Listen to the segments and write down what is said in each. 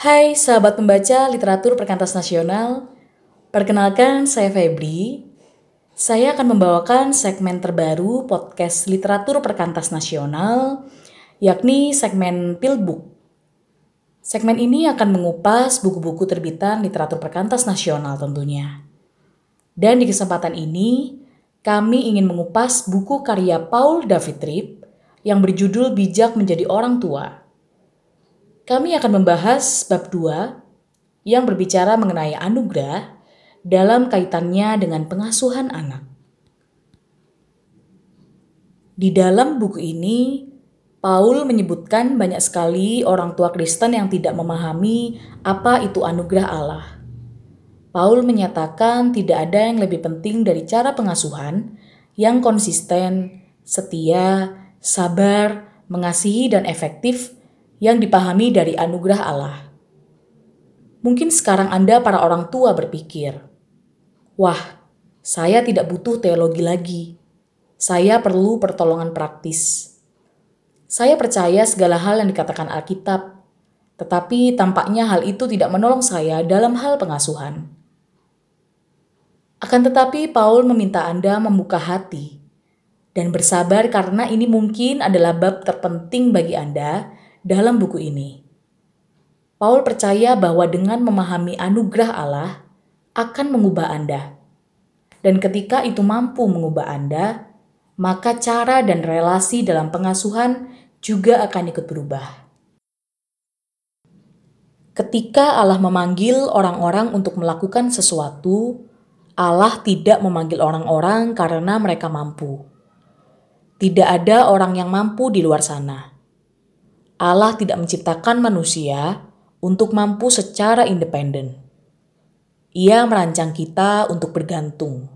Hai sahabat pembaca literatur perkantas nasional, perkenalkan saya Febri. Saya akan membawakan segmen terbaru podcast literatur perkantas nasional, yakni segmen Pilbook. Segmen ini akan mengupas buku-buku terbitan literatur perkantas nasional tentunya. Dan di kesempatan ini, kami ingin mengupas buku karya Paul David Tripp yang berjudul Bijak Menjadi Orang Tua kami akan membahas bab 2 yang berbicara mengenai anugerah dalam kaitannya dengan pengasuhan anak. Di dalam buku ini, Paul menyebutkan banyak sekali orang tua Kristen yang tidak memahami apa itu anugerah Allah. Paul menyatakan tidak ada yang lebih penting dari cara pengasuhan yang konsisten, setia, sabar, mengasihi, dan efektif yang dipahami dari anugerah Allah. Mungkin sekarang Anda para orang tua berpikir, "Wah, saya tidak butuh teologi lagi. Saya perlu pertolongan praktis." Saya percaya segala hal yang dikatakan Alkitab, tetapi tampaknya hal itu tidak menolong saya dalam hal pengasuhan. Akan tetapi, Paul meminta Anda membuka hati dan bersabar karena ini mungkin adalah bab terpenting bagi Anda dalam buku ini. Paul percaya bahwa dengan memahami anugerah Allah akan mengubah Anda. Dan ketika itu mampu mengubah Anda, maka cara dan relasi dalam pengasuhan juga akan ikut berubah. Ketika Allah memanggil orang-orang untuk melakukan sesuatu, Allah tidak memanggil orang-orang karena mereka mampu. Tidak ada orang yang mampu di luar sana. Allah tidak menciptakan manusia untuk mampu secara independen. Ia merancang kita untuk bergantung.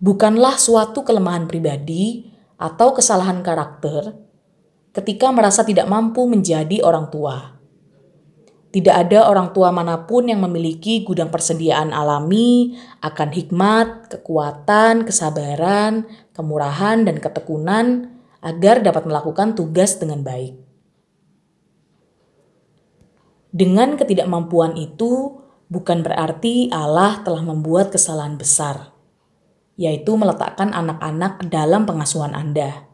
Bukanlah suatu kelemahan pribadi atau kesalahan karakter ketika merasa tidak mampu menjadi orang tua. Tidak ada orang tua mana pun yang memiliki gudang persediaan alami akan hikmat, kekuatan, kesabaran, kemurahan, dan ketekunan agar dapat melakukan tugas dengan baik. Dengan ketidakmampuan itu, bukan berarti Allah telah membuat kesalahan besar, yaitu meletakkan anak-anak dalam pengasuhan Anda.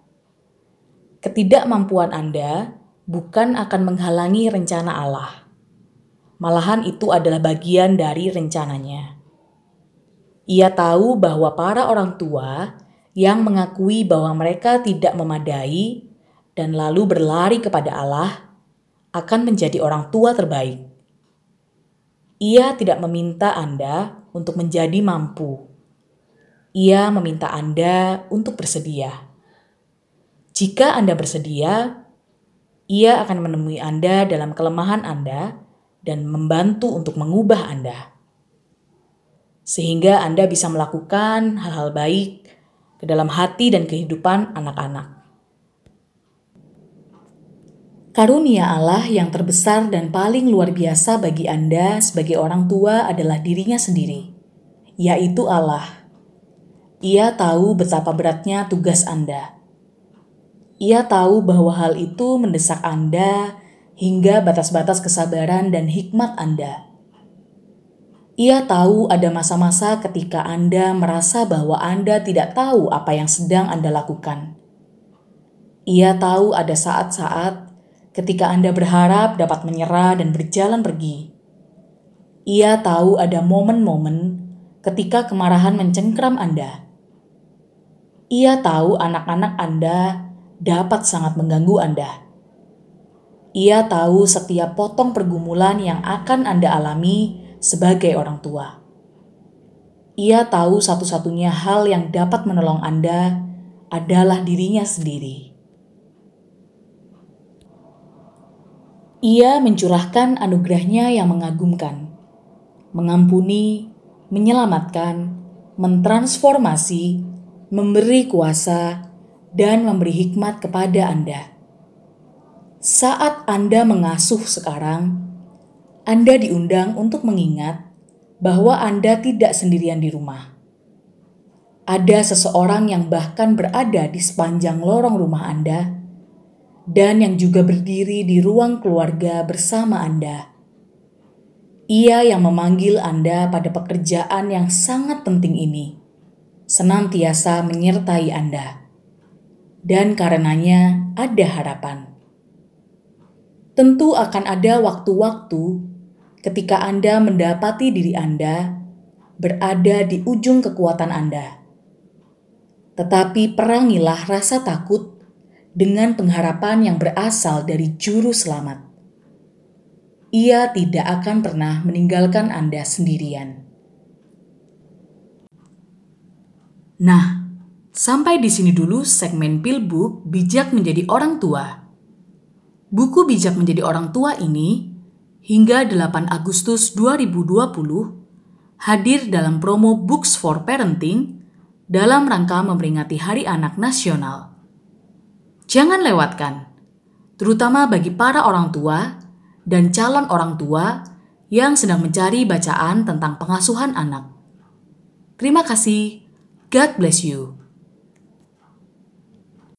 Ketidakmampuan Anda bukan akan menghalangi rencana Allah. Malahan itu adalah bagian dari rencananya. Ia tahu bahwa para orang tua yang mengakui bahwa mereka tidak memadai dan lalu berlari kepada Allah akan menjadi orang tua terbaik. Ia tidak meminta Anda untuk menjadi mampu. Ia meminta Anda untuk bersedia. Jika Anda bersedia, ia akan menemui Anda dalam kelemahan Anda dan membantu untuk mengubah Anda. Sehingga Anda bisa melakukan hal-hal baik ke dalam hati dan kehidupan anak-anak. Karunia Allah yang terbesar dan paling luar biasa bagi Anda sebagai orang tua adalah dirinya sendiri, yaitu Allah. Ia tahu betapa beratnya tugas Anda. Ia tahu bahwa hal itu mendesak Anda hingga batas-batas kesabaran dan hikmat Anda. Ia tahu ada masa-masa ketika Anda merasa bahwa Anda tidak tahu apa yang sedang Anda lakukan. Ia tahu ada saat-saat ketika Anda berharap dapat menyerah dan berjalan pergi. Ia tahu ada momen-momen ketika kemarahan mencengkram Anda. Ia tahu anak-anak Anda dapat sangat mengganggu Anda. Ia tahu setiap potong pergumulan yang akan Anda alami sebagai orang tua. Ia tahu satu-satunya hal yang dapat menolong Anda adalah dirinya sendiri. Ia mencurahkan anugerahnya yang mengagumkan, mengampuni, menyelamatkan, mentransformasi, memberi kuasa, dan memberi hikmat kepada Anda. Saat Anda mengasuh sekarang, Anda diundang untuk mengingat bahwa Anda tidak sendirian di rumah. Ada seseorang yang bahkan berada di sepanjang lorong rumah Anda dan yang juga berdiri di ruang keluarga bersama Anda, Ia yang memanggil Anda pada pekerjaan yang sangat penting ini, senantiasa menyertai Anda, dan karenanya ada harapan. Tentu akan ada waktu-waktu ketika Anda mendapati diri Anda berada di ujung kekuatan Anda. Tetapi perangilah rasa takut dengan pengharapan yang berasal dari Juru Selamat. Ia tidak akan pernah meninggalkan Anda sendirian. Nah, sampai di sini dulu segmen Pilbook Bijak Menjadi Orang Tua. Buku Bijak Menjadi Orang Tua ini hingga 8 Agustus 2020 hadir dalam promo Books for Parenting dalam rangka memperingati Hari Anak Nasional. Jangan lewatkan, terutama bagi para orang tua dan calon orang tua yang sedang mencari bacaan tentang pengasuhan anak. Terima kasih. God bless you.